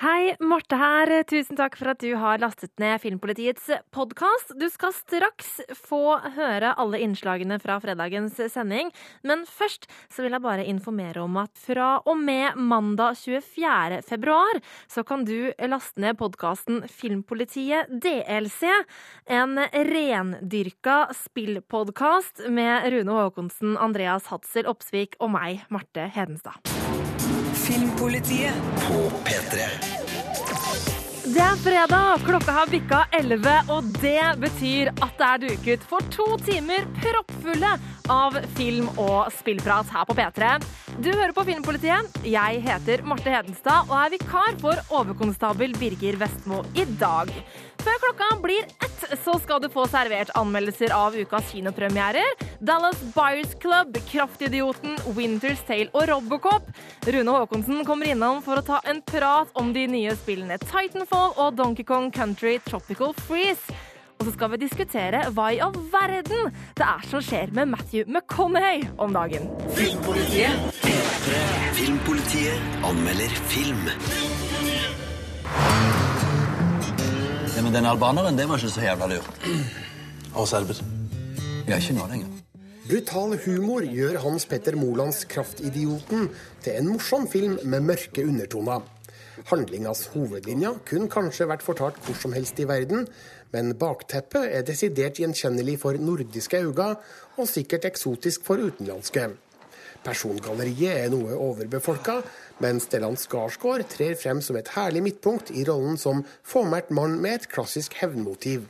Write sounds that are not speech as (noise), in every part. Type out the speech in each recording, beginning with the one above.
Hei, Marte her. Tusen takk for at du har lastet ned Filmpolitiets podkast. Du skal straks få høre alle innslagene fra fredagens sending. Men først så vil jeg bare informere om at fra og med mandag 24. februar så kan du laste ned podkasten Filmpolitiet DLC. En rendyrka spillpodkast med Rune Haakonsen, Andreas Hatzel Opsvik og meg, Marte Hedenstad. Filmpolitiet på P3. Det er fredag, klokka har bikka 11, og det betyr at det er duket for to timer proppfulle av film- og spillprat her på P3. Du hører på Filmpolitiet. Jeg heter Marte Hedenstad og er vikar for overkonstabel Birger Vestmo i dag. Før klokka blir ett, så skal du få servert anmeldelser av ukas kinopremierer. Dallas Buyers Club, Kraftidioten, Winter's Tale og Robocop. Rune Haakonsen kommer innom for å ta en prat om de nye spillene Titanfall og Donkey Kong Country Tropical Freeze. Og så skal vi diskutere hva i all verden det er som skjer med Matthew McConaughey om dagen. Filmpolitiet. Filmpolitiet anmelder film. Ja, men den albaneren, det var ikke så jævla lurt. Og serber. Ja, ikke nå lenger. Brutal humor gjør Hans Petter Molands 'Kraftidioten' til en morsom film med mørke undertoner. Handlingas hovedlinja kunne kanskje vært fortalt hvor som helst i verden, men bakteppet er desidert gjenkjennelig for nordiske øyne, og sikkert eksotisk for utenlandske. Persongalleriet er noe overbefolka, men Stellan Skarsgård trer frem som et herlig midtpunkt i rollen som fåmælt mann med et klassisk hevnmotiv.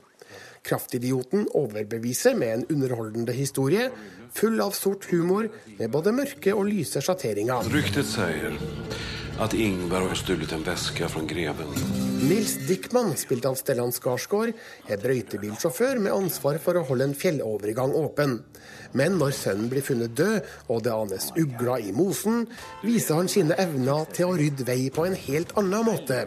Kraftidioten overbeviser med en underholdende historie, full av sort humor, med både mørke og lyse sjatteringer. Ryktet sier at Ingvar har stulet en veske fra greven. Nils Dickman, spilt av Stellan Skarsgård, er brøytebilsjåfør med ansvar for å holde en fjellovergang åpen. Men når sønnen blir funnet død, og det anes ugler i mosen, viser han sine evner til å rydde vei på en helt annen måte.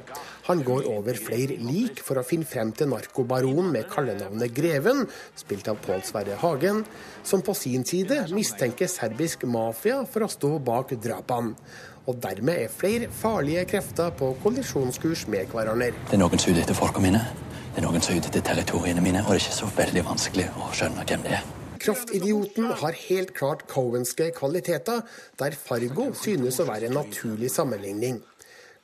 Han går over flere lik for å finne frem til narkobaronen med kallenavnet Greven, spilt av Pål Sverre Hagen, som på sin side mistenker serbisk mafia for å stå bak drapene. Og dermed er flere farlige krefter på kollisjonskurs med hverandre. Det er noen som er ute etter folka mine. Det er noen som er ute etter territoriene mine, og det er ikke så veldig vanskelig å skjønne hvem det er. Kraftidioten har helt klart Cohenske kvaliteter, der Fargo synes å være en naturlig sammenligning.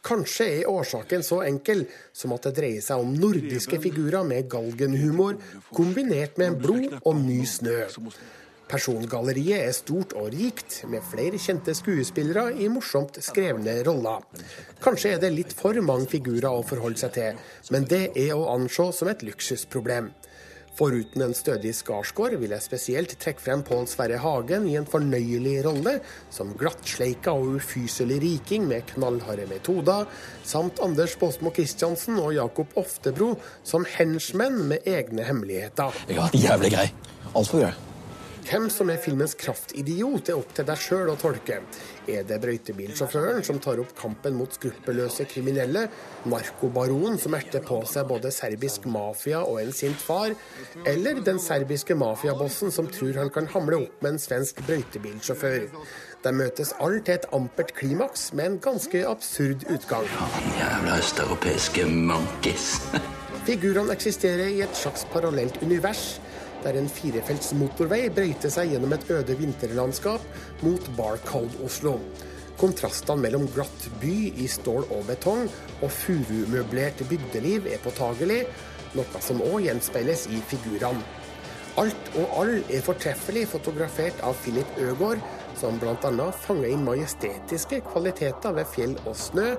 Kanskje er årsaken så enkel som at det dreier seg om nordiske figurer med galgenhumor, kombinert med blod og ny snø. Persongalleriet er stort og rikt, med flere kjente skuespillere i morsomt skrevne roller. Kanskje er det litt for mange figurer å forholde seg til, men det er å anse som et luksusproblem. Foruten en stødig Skarsgård vil jeg spesielt trekke frem Pål Sverre Hagen i en fornøyelig rolle som glattsleika og ufyselig riking med knallharde metoder, samt Anders Båsmo Christiansen og Jakob Oftebro som henchmenn med egne hemmeligheter. Jeg har vært jævlig grei. Altfor grei. Hvem som er filmens kraftidiot, er opp til deg sjøl å tolke. Er det brøytebilsjåføren som tar opp kampen mot skruppelløse kriminelle, narkobaronen som erter på seg både serbisk mafia og en sint far, eller den serbiske mafiabossen som tror han kan hamle opp med en svensk brøytebilsjåfør? De møtes alle til et ampert klimaks med en ganske absurd utgang. Jævla østeuropeiske monkeys. (laughs) Figurene eksisterer i et slags parallelt univers der en firefelts motorvei brøyter seg gjennom et øde vinterlandskap mot Barcold Oslo. Kontrastene mellom glatt by i stål og betong og furumøblert bygdeliv er påtagelig, noe som òg gjenspeiles i figurene. Alt og all er fortreffelig fotografert av Philip Øgård, som bl.a. fanger inn majestetiske kvaliteter ved fjell og snø,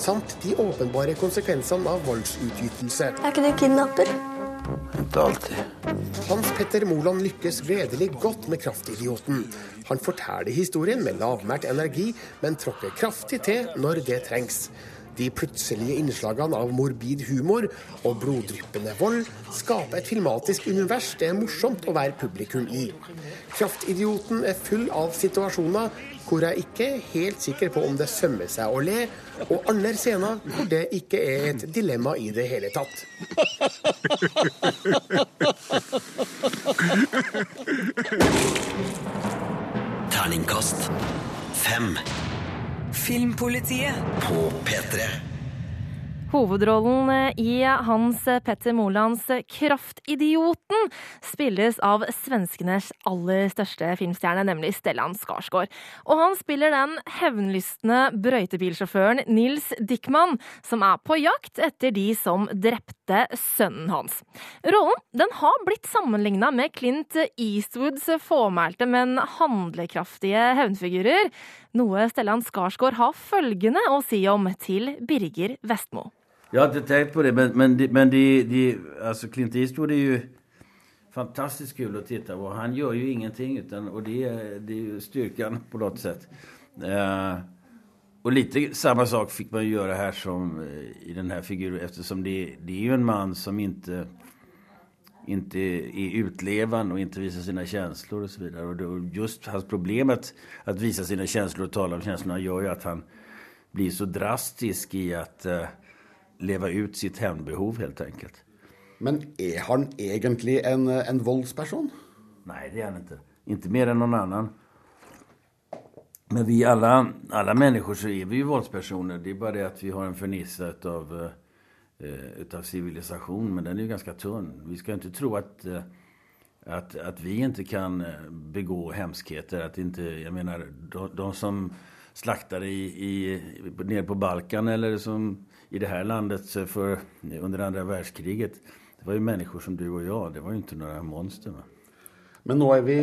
samt de åpenbare konsekvensene av voldsutytelse. Er ikke du kidnapper? Ikke alltid. Hans Petter Moland lykkes gledelig godt med Kraftidioten. Han forteller historien med lavmælt energi, men tråkker kraftig til når det trengs. De plutselige innslagene av morbid humor og bloddryppende vold skaper et filmatisk univers det er morsomt å være publikum i. Kraftidioten er full av situasjoner hvor jeg ikke er helt sikker på om det sømmer seg å le, og andre scener hvor det ikke er et dilemma i det hele tatt. Terningkast fem Filmpolitiet på P3. Hovedrollen eh, i Hans Petter Molands Kraftidioten spilles av svenskenes aller største filmstjerne, nemlig Stellan Skarsgård. Og han spiller den hevnlystne brøytebilsjåføren Nils Dickman, som er på jakt etter de som drepte sønnen hans. Rollen den har blitt sammenligna med Clint Eastwoods fåmælte, men handlekraftige hevnfigurer, noe Stellan Skarsgård har følgende å si om til Birger Vestmo. Jag har inte tänkt på det, men, men, de, men de, de, alltså Clint Eastwood är ju fantastiskt kul att titta på. Han gör ju ingenting, utan, och det er det är ju styrkan på något sätt. Uh, och lite samma sak fick man ju göra här som eh, i den här figuren, eftersom det, det är ju en man som inte inte är utlevande och inte visar sina känslor och så det, just hans problem att, att visa sina känslor och tala om känslorna gör ju att han blir så drastisk i att uh, leva ut sitt hevnbehov, helt enkelt. Men er han egentlig en, en voldsperson? Nei, det er han ikke. Inte mer enn noen annen. Men vi alle, alle mennesker så er vi jo voldspersoner. Det er bare det at vi har en fornisse utav, sivilisasjon, utav civilisation. Men den er jo ganske tunn. Vi skal ikke tro at at, att, att vi ikke kan begå hemskheter. At ikke, jeg mener, de, de som slaktar i, i, nede på Balkan eller som i det här landet för, under andra världskriget. Det var ju människor som du och jag. Det var ju inte några monster. Va? Men nå er vi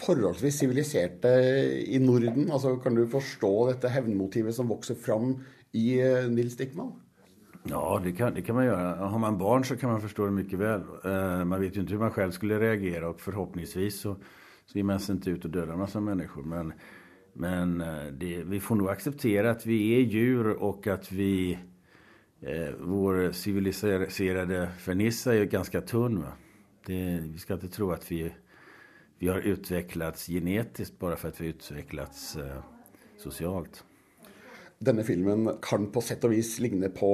forholdsvis siviliserte i Norden. Altså, kan du forstå dette hevnmotivet som vokser fram i eh, Nils Dickman? Ja, det kan, det kan man göra. Har man barn så kan man förstå det mycket väl. Eh, man vet ju inte hur man själv skulle reagera och förhoppningsvis så, så ger man sig inte ut och dödar en massa människor. Men, men eh, det, vi får nog acceptera att vi är djur och att vi eh, vår civiliserade fernissa är ganska tunn. Det, vi skal ikke tro at vi, vi har utvecklats genetiskt bare for at vi har utvecklats eh, socialt. Denne filmen kan på sett og vis ligne på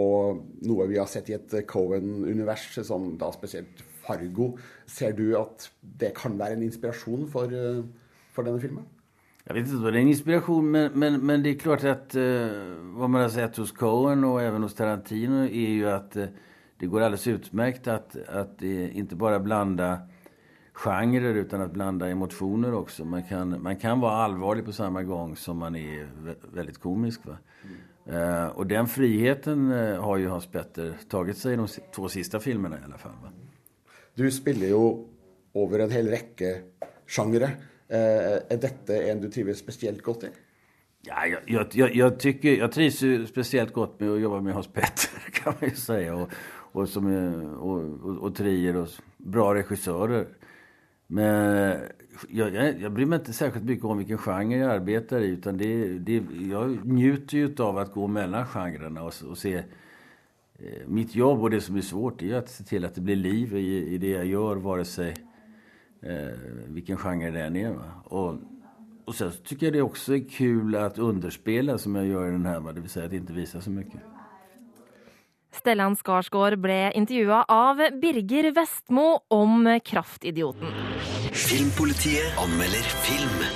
noe vi har sett i et Cohen-univers, som da spesielt Fargo. Ser du at det kan være en inspirasjon for, eh, for denne filmen? Jag vet inte vad det är en inspiration, men, men, men det är klart att eh, vad man har sett hos Cohen och även hos Tarantino är ju att eh, det går alldeles utmärkt att, att eh, inte bara blanda genrer utan att blanda emotioner också. Man kan, man kan vara allvarlig på samma gång som man är väldigt komisk. Va? Mm. och den friheten har ju Hans Petter tagit sig i de två sista filmerna i alla fall. Va? Du spiller jo over en hel rekke sjangere. Eh, er dette en du trives spesielt godt i? Ja, jag, jag, jag, tycker, jag trivs ju med att jobba med Hans Petter (laughs) kan man ju säga. Och, och, som, och, och, och trier och bra regissörer. Men jag, jag, jag bryr mig inte särskilt mycket om vilken genre jag arbetar i. Utan det, det, jag njuter ju av att gå mellan genrerna och, och se eh, mitt jobb och det som är svårt är att se till att det blir liv i, i det jag gör vare sig eh, vilken genre är. Va? Och, och sen så tycker jag det också är kul att underspela som jag gör i den här, va? det vill säga att inte visa så mycket. Stellan Skarsgård ble intervjua av Birger Vestmo om Kraftidioten. Filmpolitiet anmelder film.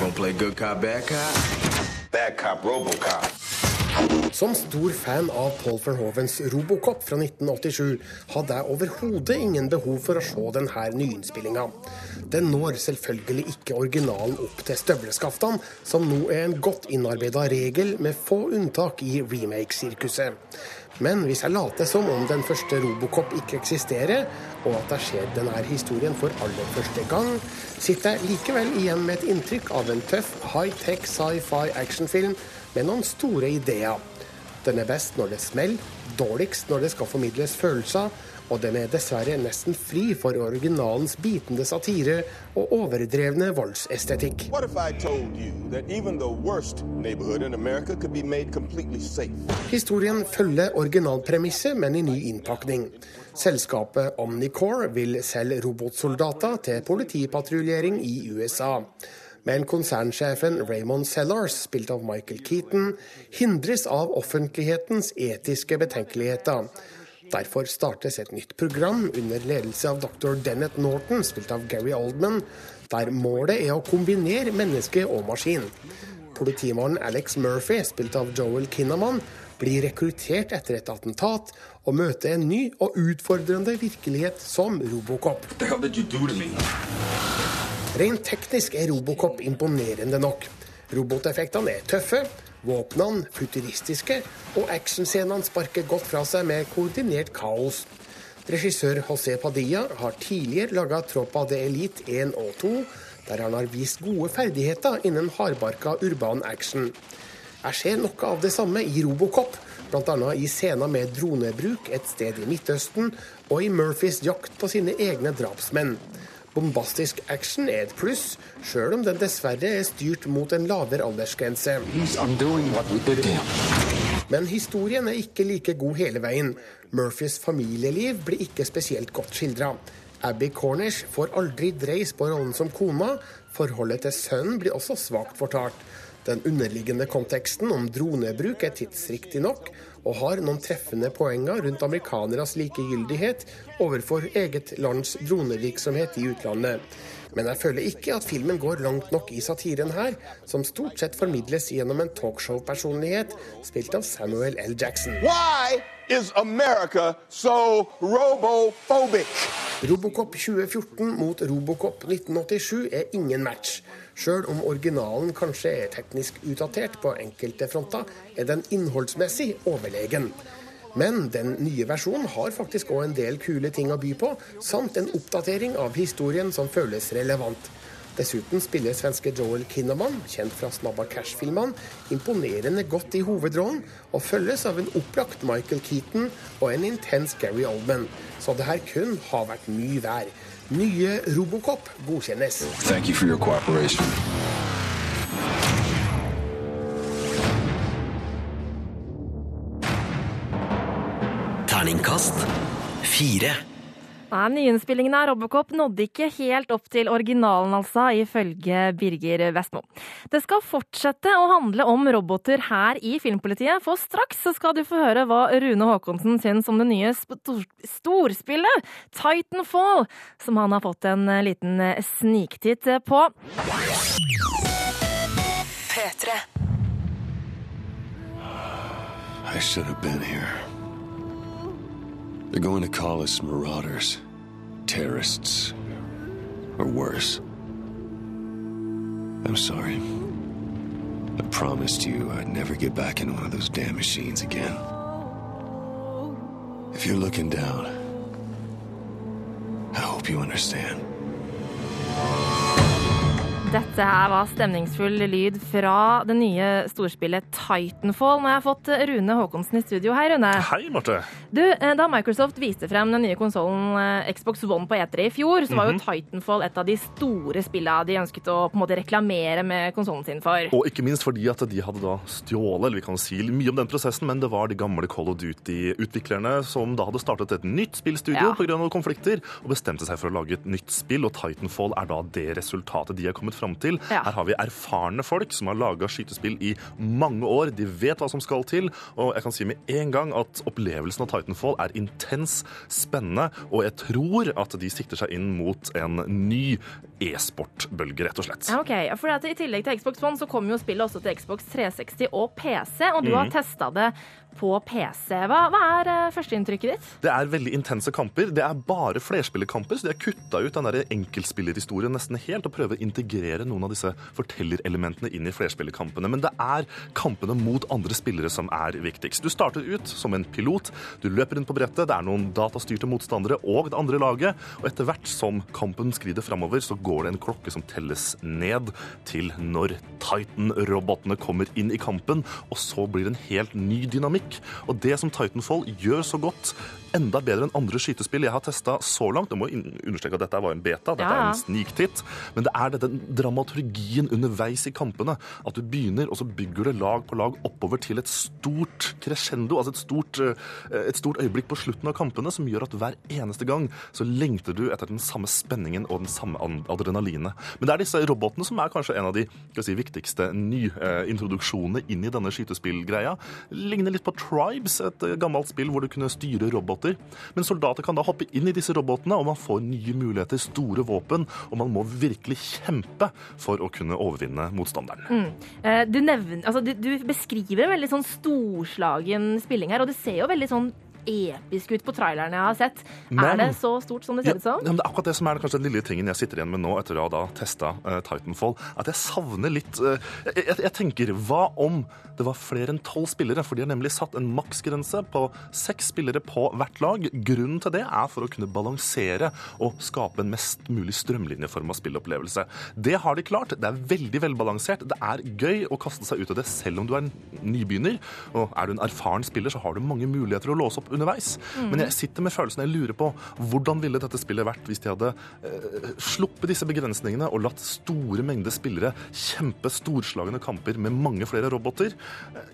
Don't play good cop, bad cop? Bad cop, Robocop. Som stor fan av Paul Verhovens Robocop fra 1987 hadde jeg overhodet ingen behov for å se denne nyinnspillinga. Den når selvfølgelig ikke originalen opp til støvleskaftene, som nå er en godt innarbeida regel med få unntak i remake-sirkuset. Men hvis jeg later som om den første Robocop ikke eksisterer, og at jeg ser denne historien for aller første gang, sitter jeg likevel igjen med et inntrykk av en tøff high-tech sci-fi actionfilm med noen store ideer. Den er best når det smeller, dårligst når det skal formidles følelser, og den er dessverre nesten fri for originalens bitende satire og overdrevne voldsestetikk. Historien følger originalpremisset, men i ny innpakning. Selskapet Omnicore vil selge robotsoldater til politipatruljering i USA. Men konsernsjefen Raymond Sellars, spilt av Michael Keaton, hindres av offentlighetens etiske betenkeligheter. Derfor startes et nytt program under ledelse av dr. Dennett Norton, spilt av Gary Oldman, der målet er å kombinere menneske og maskin. Politimannen Alex Murphy, spilt av Joel Kinnaman, blir rekruttert etter et attentat og møter en ny og utfordrende virkelighet som Robocop. Rent teknisk er Robocop imponerende nok. Roboteffektene er tøffe, våpnene futuristiske, og actionscenene sparker godt fra seg med koordinert kaos. Regissør José Padilla har tidligere laga Tropa de Elite 1 og 2, der han har vist gode ferdigheter innen hardbarka urban action. Jeg ser noe av det samme i Robocop, bl.a. i scener med dronebruk et sted i Midtøsten, og i Murphys jakt på sine egne drapsmenn. Bombastisk action er et pluss, sjøl om den dessverre er styrt mot en lavere aldersgrense. Men historien er ikke like god hele veien. Murphys familieliv blir ikke spesielt godt skildra. Abby Cornish får aldri dreis på rollen som kona. Forholdet til sønnen blir også svakt fortalt. Den underliggende konteksten om dronebruk er tidsriktig nok, og har noen treffende poenger rundt amerikaneres likegyldighet overfor eget lands dronevirksomhet i utlandet. Men jeg føler ikke at filmen går langt nok i satiren her, som stort sett formidles gjennom en talkshow-personlighet spilt av Samuel L. Jackson. Why is America so robophobic? Robocop 2014 mot Robocop 1987 er ingen match. Sjøl om originalen kanskje er teknisk utdatert på enkelte fronter, er den innholdsmessig overlegen. Men den nye versjonen har faktisk òg en del kule ting å by på, samt en oppdatering av historien som føles relevant. Dessuten spiller svenske Joel Kinnaman, kjent fra Snabba Cash-filmene, imponerende godt i hovedrollen, og følges av en opplagt Michael Keaton og en intens Gary Oldman. Så det her kun har vært mye vær. Nye Robocop godkjennes. Thank you for your cooperation. Terningkast fire. Nei, Nyinnspillingen av Robocop nådde ikke helt opp til originalen, altså, ifølge Birger Vestmo. Det skal fortsette å handle om roboter her i Filmpolitiet, for straks så skal du få høre hva Rune Haakonsen syns om det nye storspillet Titanfall, som han har fått en liten sniktitt på. P3. I should have been here. They're going to call us marauders, terrorists, or worse. I'm sorry. I promised you I'd never get back in one of those damn machines again. If you're looking down, I hope you understand. Dette her var stemningsfull lyd fra det nye storspillet Titanfall. Nå har jeg fått Rune Haakonsen i studio. Hei, Rune. Hei, Marte. Du, eh, Da Microsoft viste frem den nye konsollen eh, Xbox One på E3 i fjor, så var jo Mhm. Titanfall et av de store spillene de ønsket å på en måte reklamere med konsollen sin for. Og ikke minst fordi at de hadde da stjålet, eller vi kan si mye om den prosessen, men det var de gamle Call of Duty-utviklerne som da hadde startet et nytt spillstudio Ja. av konflikter, og bestemte seg for å lage et nytt spill, og Titanfall er da det resultatet de har kommet fram til. Ja. Her har vi erfarne folk som har laga skytespill i mange år, de vet hva som skal til, og jeg kan si med en gang at opplevelsen av Titanfall er intens, spennende, og jeg tror at de sikter seg inn mot en ny e-sportbølge, rett og slett. Ja, ok. For I tillegg til Xbox One så kommer jo spillet også til Xbox 360 og PC, og du har Mhm. testa det på PC. Hva, hva er eh, førsteinntrykket ditt? Det er veldig intense kamper. Det er bare flerspillerkamper, så de har kutta ut den der enkeltspillerhistorien nesten helt og prøver å integrere noen av disse fortellerelementene inn i flerspillerkampene. Men det er kampene mot andre spillere som er viktigst. Du starter ut som en pilot, du løper rundt på brettet, det er noen datastyrte motstandere og det andre laget, og etter hvert som kampen skrider framover, så går det en klokke som telles ned til når Titan-robotene kommer inn i kampen, og så blir det en helt ny dynamikk. Og det som Titanfall gjør så godt, enda bedre enn andre skytespill jeg har testa så langt, jeg må understreke at dette var en beta, dette Ja, er en sniktitt, men det er denne dramaturgien underveis i kampene. At du begynner, og så bygger du lag på lag oppover til et stort crescendo, altså et stort, eh, et stort øyeblikk på slutten av kampene, som gjør at hver eneste gang så lengter du etter den samme spenningen og den samme adrenalinet. Men det er disse robotene som er kanskje en av de si, viktigste nyintroduksjonene inn i denne skytespillgreia. Ligner litt på Tribes, et gammelt spill hvor du kunne styre roboter. Men soldater kan da hoppe inn i disse robotene, og man får nye muligheter, store våpen, og man må virkelig kjempe for å kunne overvinne motstanderen. Mm. Eh, du, nevner, altså, du, du beskriver en veldig sånn storslagen spilling her, og det ser jo veldig sånn episk ut på trailerne jeg har sett. Men- er det så stort som det ser ut som? Ja, men det er akkurat det som er kanskje den lille tingen jeg sitter igjen med nå etter å ha da testa uh, Titanfall. At jeg savner litt uh, jeg, jeg, jeg tenker, hva om det var flere enn tolv spillere? For de har nemlig satt en maksgrense på seks spillere på hvert lag. Grunnen til det er for å kunne balansere og skape en mest mulig strømlinjeforma spillopplevelse. Det har de klart. Det er veldig velbalansert. Det er gøy å kaste seg ut av det selv om du er en nybegynner. Og er du en erfaren spiller, så har du mange muligheter å låse opp underveis. Mm. Men jeg sitter med følelsen jeg lurer på hvordan ville dette spillet vært hvis de hadde eh, sluppet disse begrensningene og latt store mengder spillere kjempe storslagne kamper med mange flere roboter.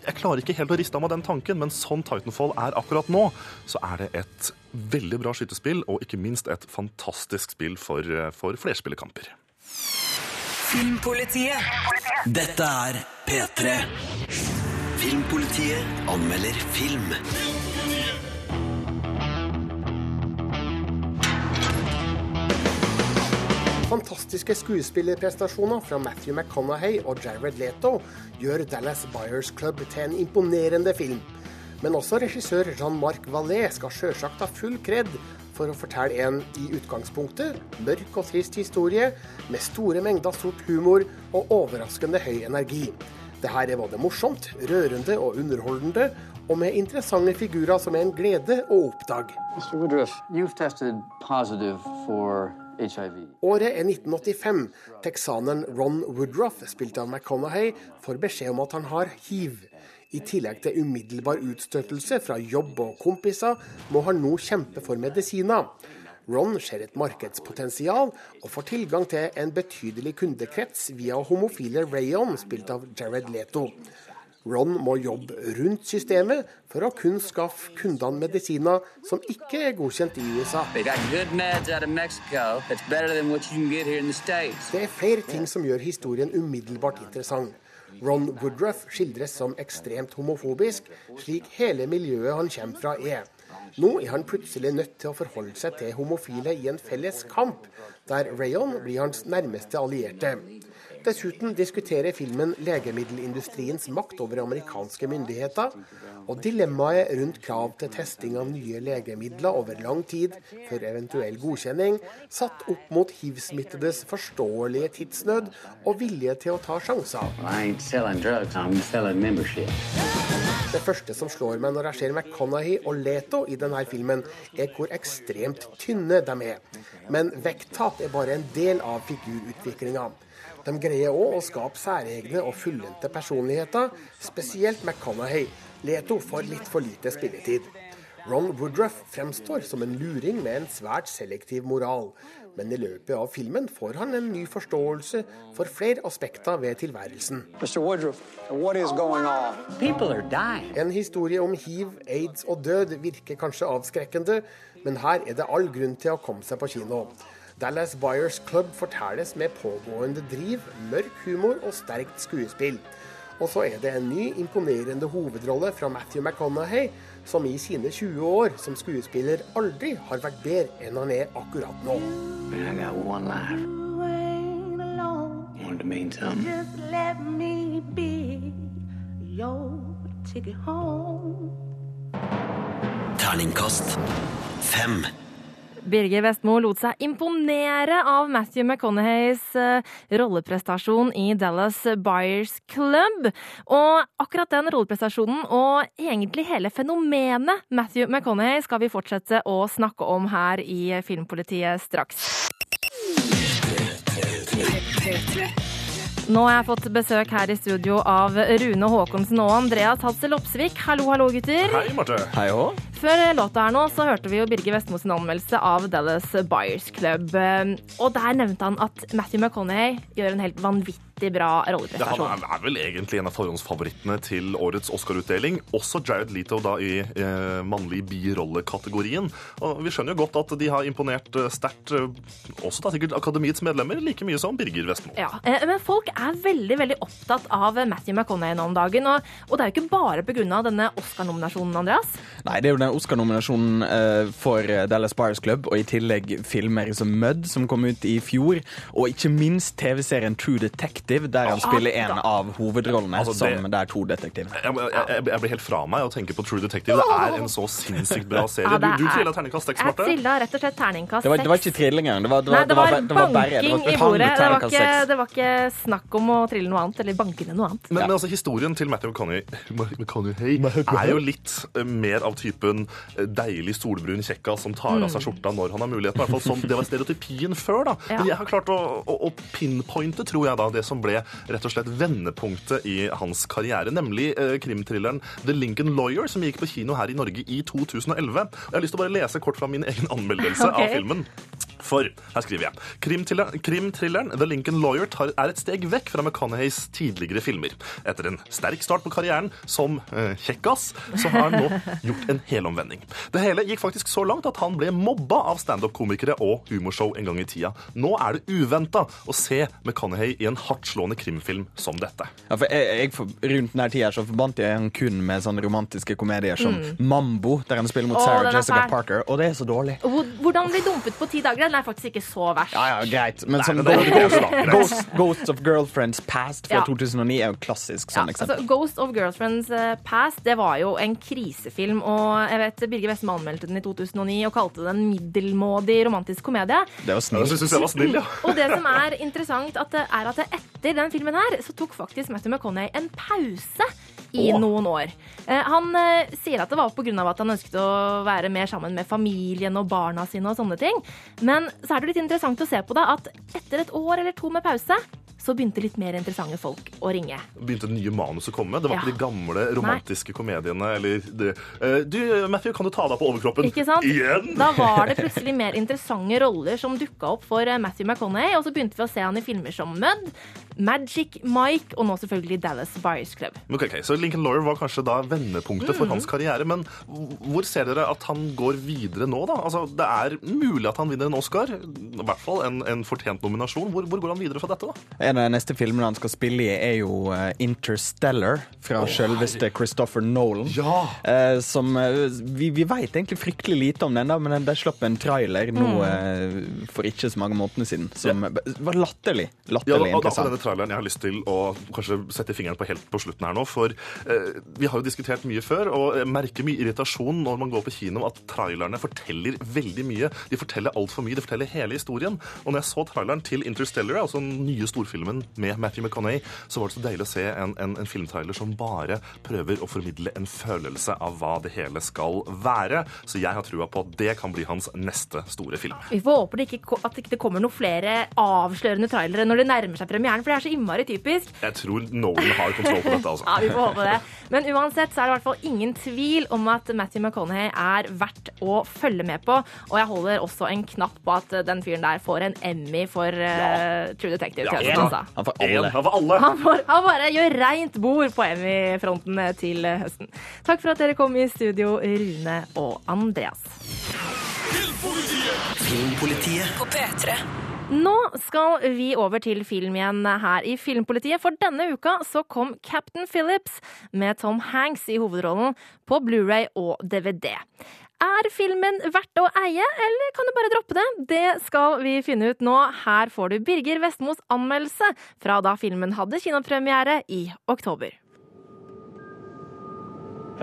Jeg klarer ikke helt å riste av meg den tanken, men sånn Titanfall er akkurat nå, så er det et veldig bra skytespill, og ikke minst et fantastisk spill for, eh, for flerspillerkamper. Filmpolitiet. Dette er P3. Filmpolitiet anmelder film. Fantastiske skuespillerprestasjoner fra Matthew McConaughey og Jared Leto gjør Dallas Buyers Club til en imponerende film. Men også regissør Jean-Marc Vallée skal sjølsagt ha full kred for å fortelle en i utgangspunktet mørk og trist historie med store mengder sort humor og overraskende høy energi. Det her er både morsomt, rørende og underholdende, og med interessante figurer som er en glede å oppdage. Mr. Woodruff, you've tested positive for. Året er 1985. Texaneren Ron Woodruff, spilt av McConaughey, får beskjed om at han har hiv. I tillegg til umiddelbar utstøtelse fra jobb og kompiser, må han nå kjempe for medisiner. Ron ser et markedspotensial og får tilgang til en betydelig kundekrets via homofile Rayon, spilt av Jared Leto. Ron må jobbe rundt systemet for å kun skaffe kundene medisiner som ikke er godkjent i USA. Det er flere ting som gjør historien umiddelbart interessant. Ron Woodruff skildres som ekstremt homofobisk, slik hele miljøet han kommer fra er. Nå er han plutselig nødt til å forholde seg til homofile i en felles kamp, der Rayon blir hans nærmeste allierte. Dessuten diskuterer filmen legemiddelindustriens makt over amerikanske myndigheter, og dilemmaet rundt krav til testing av nye legemidler over lang tid før eventuell godkjenning, satt opp mot hiv-smittedes forståelige tidsnød og vilje til å ta sjanser. Det første som slår meg når jeg ser McConaughey og Leto i denne filmen, er hvor ekstremt tynne de er. Men vekttap er bare en del av figurutviklinga. De greier òg å skape særegne og fullendte personligheter, spesielt McConaughey. Leto får litt for lite spilletid. Ron Woodruff fremstår som en luring med en svært selektiv moral. Men i løpet av filmen får han en ny forståelse for flere aspekter ved tilværelsen. Woodruff, what is going on? People are dying. En historie om hiv, aids og død virker kanskje avskrekkende, men her er det all grunn til å komme seg på kino. Dallas Buyers Club fortelles med pågående driv, mørk humor og sterkt skuespill. Og så er det en ny, imponerende hovedrolle fra Matthew McConaughey, som i sine 20 år som skuespiller aldri har vært bedre enn han er akkurat nå. Just let me be your ticket home. Terningkast fem. Birger Vestmo lot seg imponere av Matthew McConaugheys eh, rolleprestasjon i Dallas Buyers Club. Og akkurat den rolleprestasjonen, og egentlig hele fenomenet Matthew McConaughey, skal vi fortsette å snakke om her i Filmpolitiet straks. Nå har jeg fått besøk her i studio av Rune Haakonsen og Andreas Hadsel Opsvik. Hallo, hallo, gutter. Hei, Marte. Hei òg. Før låta her nå så hørte vi jo Birger Vestmo sin anmeldelse av Dallas Buyers Club. Og der nevnte han at Matthew McConaughey gjør en helt vanvittig vanvittig bra Ja, han er, vel egentlig en av forhåndsfavorittene til årets Oscar-utdeling. Også Jared Leto da i eh, mannlig birollekategorien. Og vi skjønner jo godt at de har imponert eh, sterkt, eh, også da sikkert Akademiets medlemmer, like mye som Birger Vestmo. Ja, eh, Men folk er veldig veldig opptatt av Matthew McConaughey nå om dagen. Og, og det er jo ikke bare pga. denne Oscar-nominasjonen, Andreas. Nei, det er jo den Oscar-nominasjonen eh, for eh, Dallas Buyers Club, og i tillegg filmer som Mud, som kom ut i fjor, og ikke minst TV-serien True Detective, der han Ah, spiller en av hovedrollene, Altså, det- som det er to detektiver. Jeg, jeg, jeg, jeg blir helt fra meg å tenke på True Detective. Det er en så sinnssykt bra serie. Ja, du du trilla terningkast seks, Jeg Marte. trilla rett og slett terningkast Det det var ikke trilling engang. Det var, det Nei, det var det var banking var i bordet. Det var, ikke, det var ikke snakk om å trille noe annet, eller banke ned noe annet. Men, men altså, historien til Matthew McConaughey, McConaughey er jo litt eh, mer av typen eh, deilig solbrun kjekka som tar av seg skjorta når han har muligheten. I hvert fall som Det var stereotypien før, da. Men jeg har klart å, å, å pinpointe, tror jeg, da, det som ble rett og slett vendepunktet i hans karriere, nemlig eh, krimthrilleren The Lincoln Lawyer, som gikk på kino her i Norge i 2011. Jeg har lyst til å bare lese kort fra min egen anmeldelse (laughs) okay. av filmen. For her skriver jeg Krimthrilleren Krim The Lincoln Lawyer tar, er et steg vekk fra McConaugheys tidligere filmer. Etter en sterk start på karrieren som eh, kjekkas, så har han nå (laughs) gjort en helomvending. Det hele gikk faktisk så langt at han ble mobba av standup-komikere og humorshow en gang i tida. Nå er det uventa å se McConaughey i en hardtslående krimfilm som dette. Ja, for jeg, jeg, for, rundt denne tida så forbandt jeg han kun med sånne romantiske komedier som Mm. Mambo, der han spiller mot Sarah er Jessica. Parker, og det er så dårlig. Hvordan bli dumpet på ti dager, den er faktisk ikke så verst. Ja, ja, greit. Men sånn Nei, det er Ghost, det, da. (laughs) Ghost, Ghost of Girlfriends Past fra Ja. 2009 er jo en klassisk Ja, sånn eksempel. altså, Ghost of Girlfriends eh, Past det var jo en krisefilm. og jeg vet Birger Vestme anmeldte den i 2009 og kalte det en middelmådig romantisk komedie. Det var Ja, snilt. det synes jeg var snill, ja. Og det som er interessant, at det er at etter den filmen her, så tok faktisk Matthew McConaughey en pause i Åh. noen år. Eh, han eh, sier at det var pga. at han ønsket å være mer sammen med familien og barna sine og sånne ting. Men så er det litt interessant å se på det at etter et år eller to med pause, så begynte litt mer interessante folk å ringe. begynte nye manus å komme. Det var Ja. ikke de gamle romantiske komediene. Eller det. Eh, Du, Matthew, kan du ta deg på overkroppen? Ikke sant? Igjen? Da var det plutselig mer interessante roller som dukka opp for eh, Matthew McConaughey, og så begynte vi å se han i filmer som Mud, Magic Mike og nå selvfølgelig Dallas Buyers Club. Okay, ok, ok, Så Lincoln Lawyer var kanskje da vendepunktet for Mm. hans karriere. Men hvor ser dere at han går videre nå, da? Altså, Det er mulig at han vinner en Oscar. I hvert fall en, en fortjent nominasjon. Hvor, hvor går han videre fra dette, da? En av de neste filmene han skal spille i, er jo eh, Interstellar fra oh, selveste Christopher Nolan. Eh, som eh, Vi, vi veit egentlig fryktelig lite om den, da, men de slapp en trailer nå Mm. for ikke så mange månedene siden som var latterlig. Ja, Latterlig og, og interessant. denne traileren jeg har lyst til å kanskje sette fingeren på helt på slutten her nå. For eh, vi har jo diskutert mye før, og jeg merker mye irritasjon når man går på kino at trailerne forteller veldig mye. De forteller altfor mye. De forteller hele historien. Og når jeg så traileren til Interstellar, altså den nye storfilmen med Matthew McConaughey, så var det så deilig å se en, en, en filmtrailer som bare prøver å formidle en følelse av hva det hele skal være. Så jeg har trua på at det kan bli hans neste store film. Vi får håpe det ikke, at det ikke kommer noen flere avslørende trailere når det nærmer seg premieren, for det er så innmari typisk. Jeg tror Nolan har kontroll på dette, altså. (laughs) Ja, vi får håpe det. Men uansett så er det i hvert fall ingen tvil om at Matthew McConaughey er verdt å følge med på. Og jeg holder også en knapp på at den fyren der får en Emmy for eh, True Detective. til høsten, altså. Han får alle. han får alle. Han, får, han bare gjør reint bord på Emmy-fronten til høsten. Takk for at dere kom i studio, Rune og Andreas. Filmpolitiet På P3. Nå skal vi over til film igjen her i Filmpolitiet, for denne uka så kom Captain Phillips med Tom Hanks i hovedrollen på Blu-ray og DVD. Er filmen verdt å eie, eller kan du bare droppe det? Det skal vi finne ut nå. Her får du Birger Vestmos anmeldelse fra da filmen hadde kinopremiere i oktober.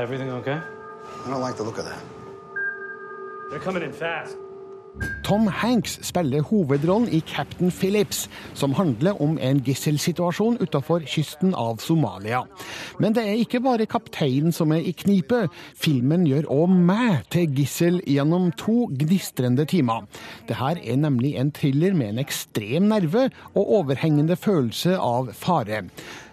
Everything okay? I don't like the look of that. They're coming in fast. Tom Hanks spiller hovedrollen i Captain Phillips, som handler om en gisselsituasjon utenfor kysten av Somalia. Men det er ikke bare kapteinen som er i knipe. Filmen gjør òg meg til gissel gjennom to gnistrende timer. Dette er nemlig en thriller med en ekstrem nerve og overhengende følelse av fare.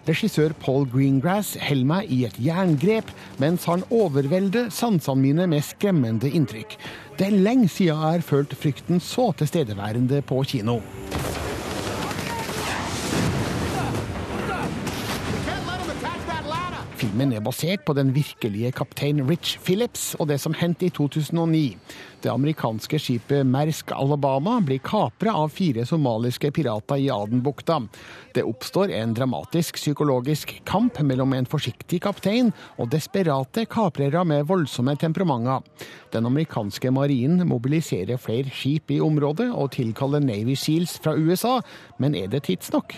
Regissør Paul Greengrass holder meg i et jerngrep, mens han overvelder sansene mine med skremmende inntrykk. Det er lenge siden jeg har følt frykten så tilstedeværende på kino. Filmen er basert på den virkelige kaptein Rich Phillips og det som hendte i 2009. Det amerikanske skipet Mersk Alabama blir kapra av fire somaliske pirater i Adenbukta. Det oppstår en dramatisk psykologisk kamp mellom en forsiktig kaptein og desperate kaprere med voldsomme temperamenter. Den amerikanske marinen mobiliserer flere skip i området og tilkaller Navy Seals fra USA, men er det tidsnok?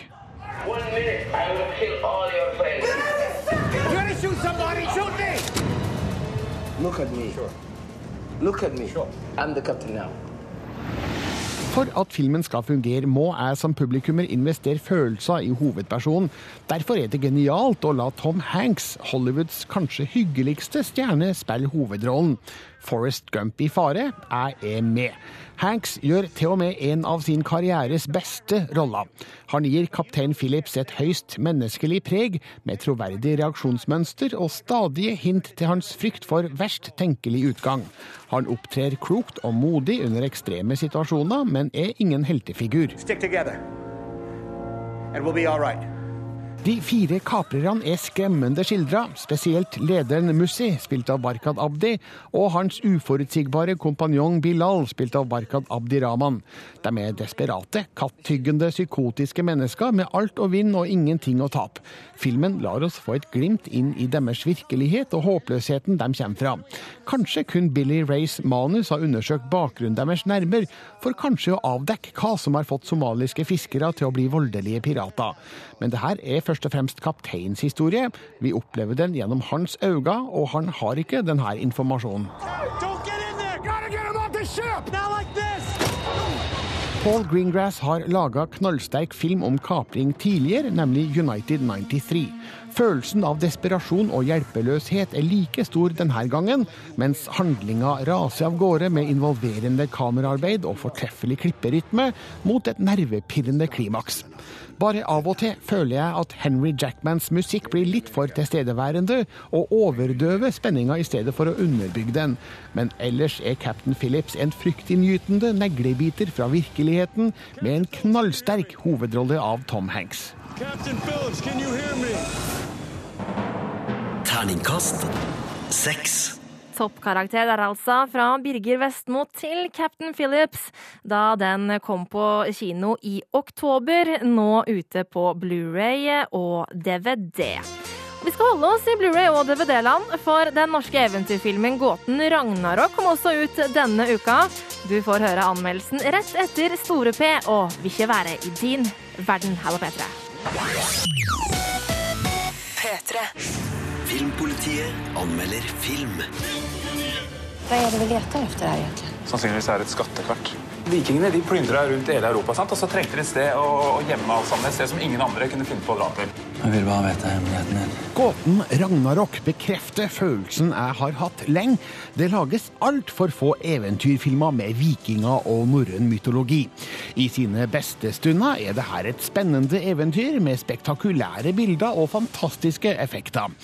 One minute, Look at me. Look at me. I'm the captain now. For at filmen skal fungere, må jeg som publikummer investere følelser i hovedpersonen. Derfor er det genialt å la Tom Hanks, Hollywoods kanskje hyggeligste stjerne, spille hovedrollen. Forrest Gump i fare, jeg er med. Hanks gjør til og med en av sin karrieres beste roller. Han gir kaptein Phillips et høyst menneskelig preg, med troverdig reaksjonsmønster og stadige hint til hans frykt for verst tenkelig utgang. Han opptrer klokt og modig under ekstreme situasjoner, men er ingen heltefigur. Stick together, and we'll be all right. De fire kaprerne er skremmende skildra, spesielt lederen Mussi, spilt av Barkad Abdi, og hans uforutsigbare kompanjong Bilal, spilt av Barkad Abdi Rahman. De er desperate, kattyggende, psykotiske mennesker med alt å vinne og ingenting å tape. Filmen lar oss få et glimt inn i deres virkelighet og håpløsheten de kommer fra. Kanskje kun Billy Rays manus har undersøkt bakgrunnen deres nærmere, for kanskje å avdekke hva som har fått somaliske fiskere til å bli voldelige pirater. Men det her er først og fremst kapteinens historie. Vi opplever den gjennom hans øyne, og han har ikke denne informasjonen. Don't get in there! Gotta get him off the ship! Not like this! Paul Greengrass har laga knallsterk film om kapring tidligere, nemlig United 93. Følelsen av desperasjon og hjelpeløshet er like stor denne gangen, mens handlinga raser av gårde med involverende kameraarbeid og fortreffelig klipperytme mot et nervepirrende klimaks. Bare av og til føler jeg at Henry Jackmans musikk blir litt for tilstedeværende og overdøver spenninga i stedet for å underbygge den. Men ellers er Captain Phillips en fryktinngytende neglebiter fra virkeligheten med en knallsterk hovedrolle av Tom Hanks. Captain Phillips, can you hear me? Terningkast seks. Toppkarakter er altså fra Birger Vestmo til Captain Phillips, da den kom på kino i oktober, nå ute på Blu-ray og DVD. Vi skal holde oss i Blu-ray og DVD-land, for den norske eventyrfilmen Gåten Ragnarok kom også ut denne uka. Du får høre anmeldelsen rett etter Store P og Vil ikke være i din verden her på P3. P3. Filmpolitiet anmelder film. Hva er det vi leter etter her egentlig? Sannsynligvis er det et skattekart. Vikingene de plyndra rundt hele Europa, sant? og så trengte de et sted å, å gjemme alt sammen. Et sted som ingen andre kunne finne på å dra til. Jeg vil bare vite hemmeligheten din. Gåten Ragnarok bekrefter følelsen jeg har hatt lenge. Det lages altfor få eventyrfilmer med vikinger og norrøn mytologi. I sine beste stunder er det her et spennende eventyr med spektakulære bilder og fantastiske effekter.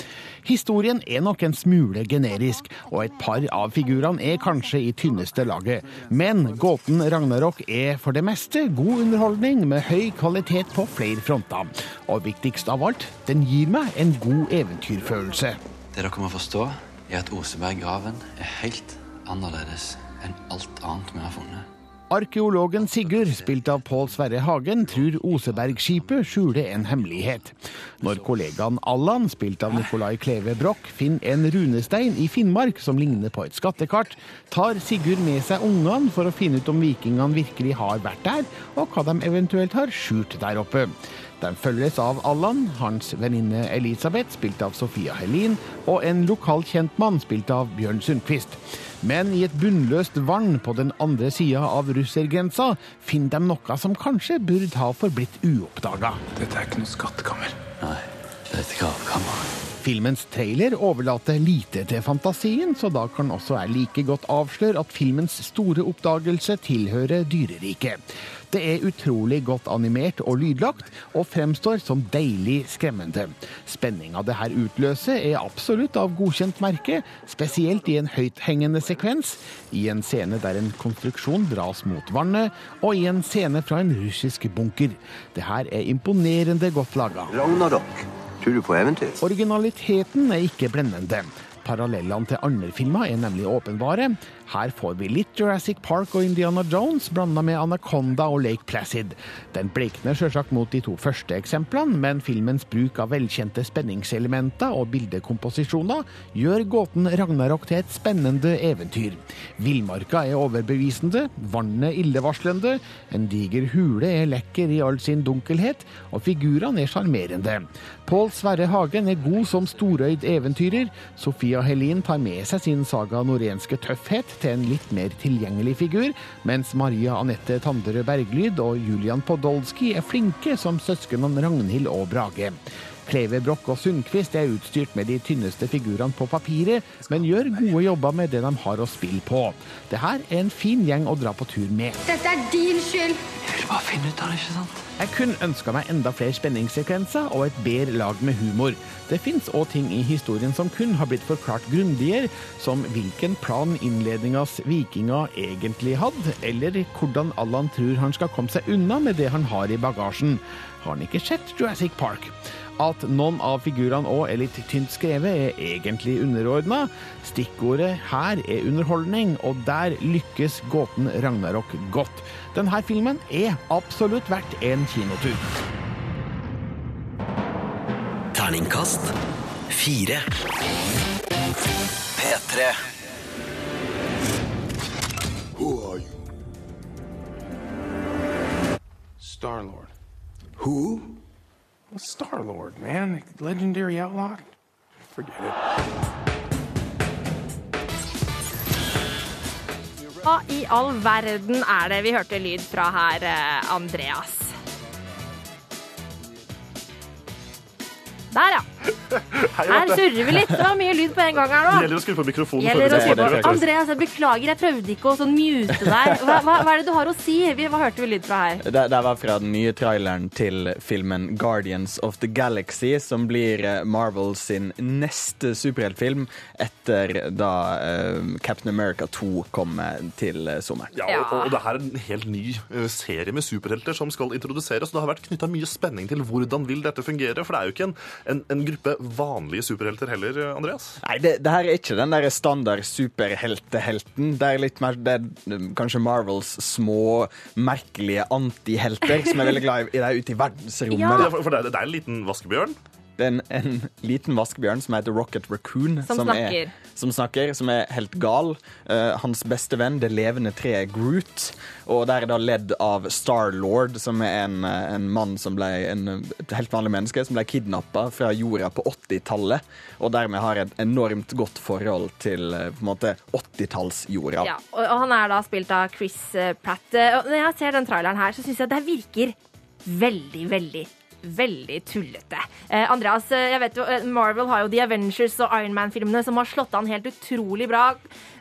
Historien er nok en smule generisk, og et par av figurene er kanskje i tynneste laget. Men gåten Ragnarok er for det meste god underholdning med høy kvalitet på flere fronter. Og viktigst av alt, den gir meg en god eventyrfølelse. Det dere må forstå, er at Oseberggraven er helt annerledes enn alt annet vi har funnet. Arkeologen Sigurd, spilt av Pål Sverre Hagen, tror Osebergskipet skjuler en hemmelighet. Når kollegaen Allan, spilt av Nicolai Kleve Broch, finner en runestein i Finnmark som ligner på et skattekart, tar Sigurd med seg ungene for å finne ut om vikingene virkelig har vært der, og hva de eventuelt har skjult der oppe. De følges av Allan, hans venninne Elisabeth, spilt av Sofia Helin, og en lokal kjentmann, spilt av Bjørn Sundquist. Men i et bunnløst vann på den andre sida av russergrensa finner de noe som kanskje burde ha forblitt uoppdaga. Dette er ikke noe skattekammer. Nei, dette er ikke gravkammer. Filmens trailer overlater lite til fantasien, så da kan også jeg like godt avsløre at filmens store oppdagelse tilhører dyreriket. Det er utrolig godt animert og lydlagt, og fremstår som deilig skremmende. Spenninga det her utløser er absolutt av godkjent merke, spesielt i en høythengende sekvens, i en scene der en konstruksjon dras mot vannet, og i en scene fra en russisk bunker. Det her er imponerende godt laga. Ragnarok. Tror du på eventyr? Originaliteten er ikke blendende. Parallellene til andre filmer er nemlig åpenbare. Her får vi litt Jurassic Park og Indiana Jones blanda med Anaconda og Lake Placid. Den blekner sjølsagt mot de to første eksemplene, men filmens bruk av velkjente spenningselementer og bildekomposisjoner gjør gåten Ragnarok til et spennende eventyr. Villmarka er overbevisende, vannet illevarslende, en diger hule er lekker i all sin dunkelhet, og figurene er sjarmerende. Pål Sverre Hagen er god som storøyd eventyrer. Sofia Helin tar med seg sin saga norenske tøffhet til en litt mer tilgjengelig figur, mens Maria Anette Tanderød Berglyd og Julian Podolsky er flinke som søsknene Ragnhild og Brage. Kleve Broch og Sundquist er utstyrt med de tynneste figurene på papiret, men gjør gode jobber med det de har å spille på. Det her er en fin gjeng å dra på tur med. Dette er din skyld. Jeg vil bare finne ut av det, ikke sant? Jeg kunne ønska meg enda flere spenningssekvenser og et bedre lag med humor. Det fins òg ting i historien som kun har blitt forklart grundigere, som hvilken plan innledningas vikinger egentlig hadde, eller hvordan Allan tror han skal komme seg unna med det han har i bagasjen. Har han ikke sett Jurassic Park? At noen av figurene òg er litt tynt skrevet, er egentlig underordna. Stikkordet her er underholdning, og der lykkes gåten Ragnarok godt. Denne filmen er absolutt verdt en kinotur. Terningkast fire. P3. Who are you? Star Lord. Who? Well, Star Lord, man. Legendary outlaw. Forget it. Hva i all verden er det vi hørte lyd fra her, eh, Andreas? Der, ja. Hei, Her surrer vi litt. Det var mye lyd på en gang her nå. gjelder å skru på mikrofonen. før Gjelder å si på det. Andreas, jeg beklager, jeg prøvde ikke å sånn mute deg. Hva, hva, hva er det du har å si? Vi, hva hørte vi lyd fra her? Det, det var fra den nye traileren til filmen Guardians of the Galaxy, som blir eh, Marvel sin neste superheltfilm etter da uh, Captain America 2 kommer til eh, sommeren. Ja, og, og det her er en helt ny serie med superhelter som skal introduseres. Det har vært knytta mye spenning til hvordan vil dette fungere, for det er jo ikke en, en, en gruppe vanlige superhelter heller, Andreas. Nei, det, det her er ikke den der standard superheltehelten. Det er litt mer det er kanskje Marvels små, merkelige antihelter som er veldig glad i. Det er ute i verdensrommet. Ja, for, for det, det er en liten vaskebjørn. Det er en, en liten vaskebjørn som heter Rocket Raccoon. Som snakker. Er, som snakker, som er helt gal. Uh, hans beste venn, det levende treet Groot. Og der er da ledd av Star-Lord, som er en, eh, en mann som ble en, helt vanlig menneske, som ble kidnappa fra jorda på 80-tallet. Og dermed har et enormt godt forhold til eh, på en måte 80-tallsjorda. Ja, og, og han er da spilt av Chris Pratt. Og når jeg ser den traileren her, så syns jeg det virker veldig, veldig Veldig tullete. Eh, Andreas, eh, jeg vet jo, eh, Marvel har jo The Avengers og Iron Man-filmene som har slått an helt utrolig bra.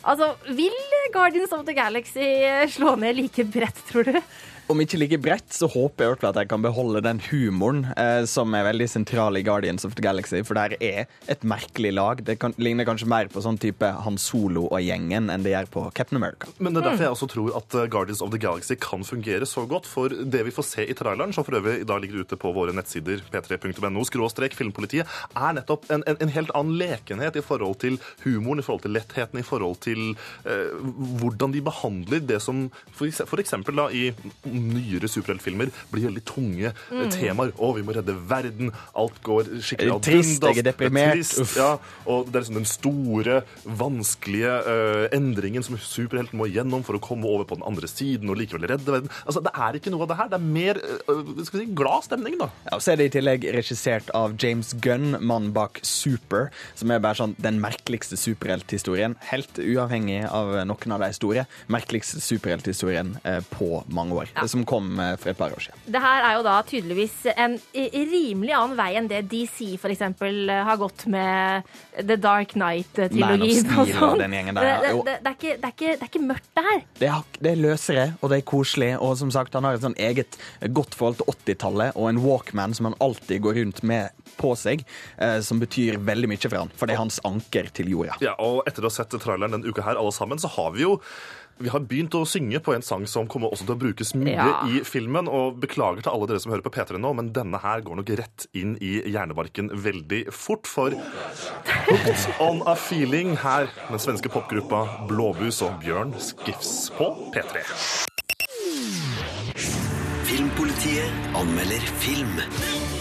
Altså, Vil Guardians of the Galaxy eh, slå ned like bredt, tror du? Om ikke like bredt, så håper jeg i hvert fall at jeg kan beholde den humoren eh, som er veldig sentral i Guardians of the Galaxy, for der er et merkelig lag. Det kan, ligner kanskje mer på sånn type Han Solo og gjengen enn det gjør på Captain America. Men det er derfor jeg også tror at eh, Guardians of the Galaxy kan fungere så godt. For det vi får se i traileren, som for øvrig i dag ligger ute på våre nettsider p3.no, skråstrek filmpolitiet, er nettopp en, en, en helt annen lekenhet i forhold til humoren, i forhold til lettheten, i forhold til eh, hvordan de behandler det som f.eks. for eksempel da i nyere superheltfilmer blir veldig tunge eh, Mm. temaer. Å, vi må redde verden. Alt går skikkelig er trist, jeg er deprimert. Er trist, Uff. ja. Og det er liksom den store, vanskelige uh, endringen som superhelten må gjennom for å komme over på den andre siden og likevel redde verden. Altså, Det er ikke noe av det her. Det er mer uh, skal vi si, glad stemning, da. Ja, og så er det i tillegg regissert av James Gunn, mannen bak Super, som er bare sånn den merkeligste superhelthistorien, helt uavhengig av noen av de store, merkeligste superhelthistorien eh, på mange år, som kom eh, for et par år siden. Det her er jo da tydeligvis en rimelig annen vei enn det DC for eksempel har gått med The Dark Steel og der, Det, det, det, det, er ikke, det, er ikke, det er ikke mørkt, det her. Det er, det er løsere, og det er koselig, og som sagt, han har et sånn eget godt forhold til 80-tallet, og en Walkman som han alltid går rundt med på seg, eh, som betyr veldig mye for han, for det er hans anker til jorda. Ja, og etter å ha sett traileren denne uka her, alle sammen, så har vi jo Vi har begynt å synge på en sang som kommer også til å brukes mye Ja. i filmen. Og beklager til alle dere som hører på P3 nå, men denne her går nok rett inn i hjernebarken veldig fort. For Hooked on a Feeling her, den svenske popgruppa Blåbus og Bjørn Skifs på P3. Filmpolitiet anmelder film.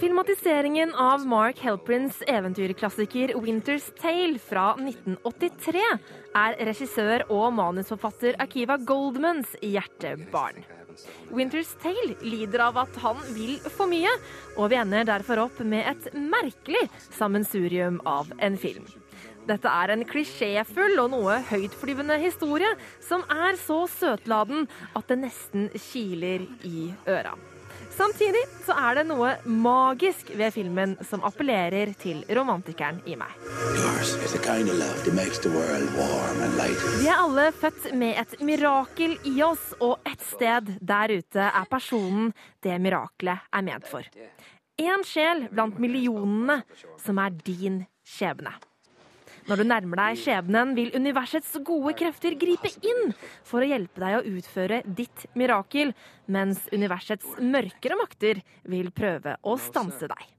Filmatiseringen av Mark Helprins eventyrklassiker 'Winter's Tale' fra 1983 er regissør og manusforfatter Akiva Goldmans hjertebarn. 'Winter's Tale' lider av at han vil for mye, og vi ender derfor opp med et merkelig sammensurium av en film. Dette er en klisjéfull og noe høytflyvende historie som er så søtladen at det nesten kiler i øra. Samtidig så er det noe magisk ved filmen som appellerer til romantikeren i meg. Vi er alle født med et mirakel i oss, og et sted der ute er personen det mirakelet er ment for. Én sjel blant millionene som er din skjebne. Når du nærmer deg skjebnen, vil universets gode krefter gripe inn for å hjelpe deg å utføre ditt mirakel, mens universets mørkere makter vil prøve å stanse deg.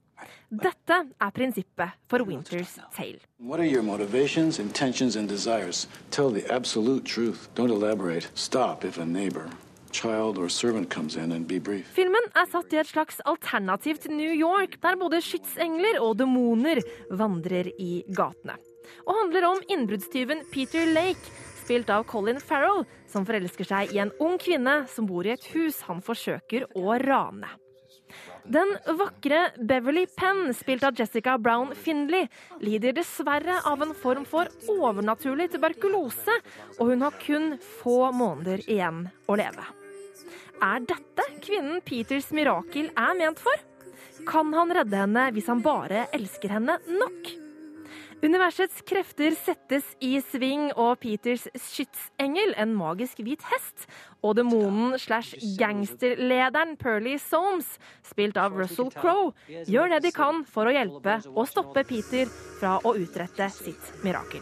Dette er prinsippet for Winter's Tale. What are your motivations, intentions, and desires? Tell the absolute truth. Don't elaborate. Stop if a neighbor, child, or servant comes in and be brief. Filmen er satt i et slags alternativ til New York, der både skytsengler og demoner vandrer i gatene. Og handler om innbruddstyven Peter Lake, spilt av Colin Farrell, som forelsker seg i en ung kvinne som bor i et hus han forsøker å rane. Den vakre Beverly Penn, spilt av Jessica Brown Findley, lider dessverre av en form for overnaturlig tuberkulose, og hun har kun få måneder igjen å leve. Er dette kvinnen Peters mirakel er ment for? Kan han redde henne hvis han bare elsker henne nok? Universets krefter settes i sving, og Peters skytsengel, en magisk hvit hest, og demonen slash gangsterlederen Perly Soames, spilt av Russell Crowe, gjør det de kan for å hjelpe og stoppe Peter fra å utrette sitt mirakel.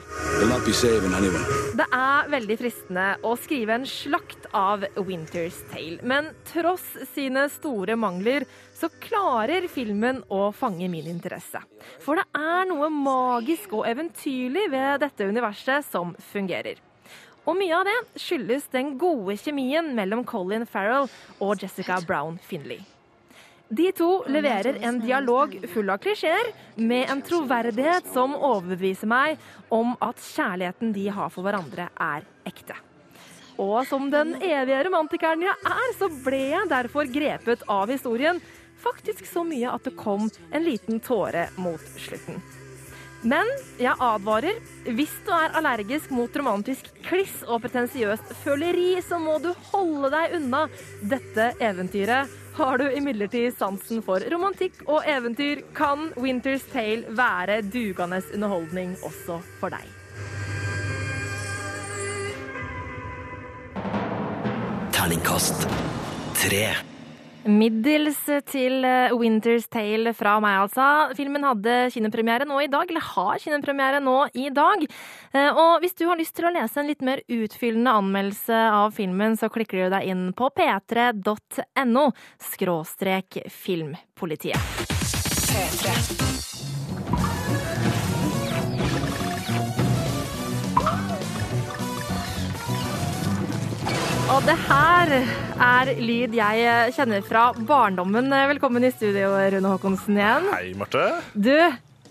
Det er veldig fristende å skrive en slakt av Winter's Tale, men tross sine store mangler så klarer filmen å fange min interesse. For det er noe magisk og eventyrlig ved dette universet som fungerer. Og mye av det skyldes den gode kjemien mellom Colin Farrell og Jessica Brown Finley. De to leverer en dialog full av klisjeer, med en troverdighet som overbeviser meg om at kjærligheten de har for hverandre, er ekte. Og som den evige romantikeren jeg er, så ble jeg derfor grepet av historien. Faktisk så mye at det kom en liten tåre mot slutten. Men jeg advarer. Hvis du er allergisk mot romantisk kliss og pretensiøst føleri, så må du holde deg unna dette eventyret. Har du imidlertid sansen for romantikk og eventyr, kan Winter's Tale være dugende underholdning også for deg. Terningkast tre. Middels til eh, Winter's Tale fra meg, altså. Filmen hadde kinopremiere nå i dag, eller har kinopremiere nå i dag. Eh, Og hvis du har lyst til å lese en litt mer utfyllende anmeldelse av filmen, så klikker du deg inn på p3.no skråstrek filmpolitiet. Og det her er lyd jeg kjenner fra barndommen. Velkommen i studio, Rune Håkonsen igjen. Hei, Marte. Du,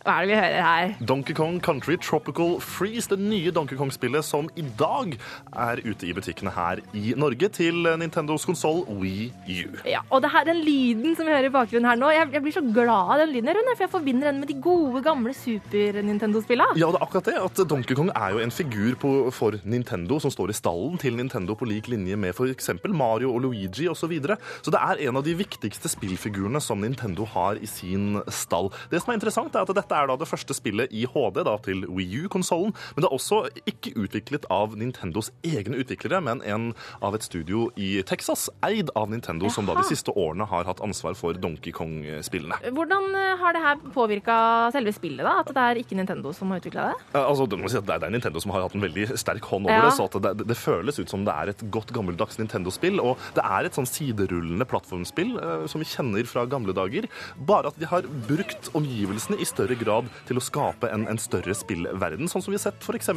hva er det vi hører her? Donkey Kong Country Tropical Freeze, det nye Donkey Kong-spillet som i dag er ute i butikkene her i Norge til Nintendos konsoll Wii U. Ja, og det her, den lyden som vi hører i bakgrunnen her nå, jeg, jeg blir så glad av den lyden, Rune, for jeg forbinder den med de gode, gamle Super-Nintendo-spillene. Ja, det er akkurat det. at Donkey Kong er jo en figur på, for Nintendo som står i stallen til Nintendo på lik linje med f.eks. Mario og Luigi osv. Så, videre. så det er en av de viktigste spillfigurene som Nintendo har i sin stall. Det som er interessant, er at dette Dette er da det første spillet i HD da, til Wii U-konsollen, men det er også ikke utviklet av Nintendos egne utviklere, men en av et studio i Texas, eid av Nintendo, som da de siste årene har hatt ansvar for Donkey Kong-spillene. Hvordan eh, har det her påvirka selve spillet, da? At det er ikke Nintendo som har utvikla det? Altså, det, må si at det er- Nintendo som har hatt en veldig sterk hånd over Ja. det, så at det, det føles ut som det er et godt gammeldags Nintendo-spill. Og det er et sånn siderullende plattformspill eh, som vi kjenner fra gamle dager. Bare at de har brukt omgivelsene i større grad til å skape en, en større spillverden. Sånn som vi har sett f.eks.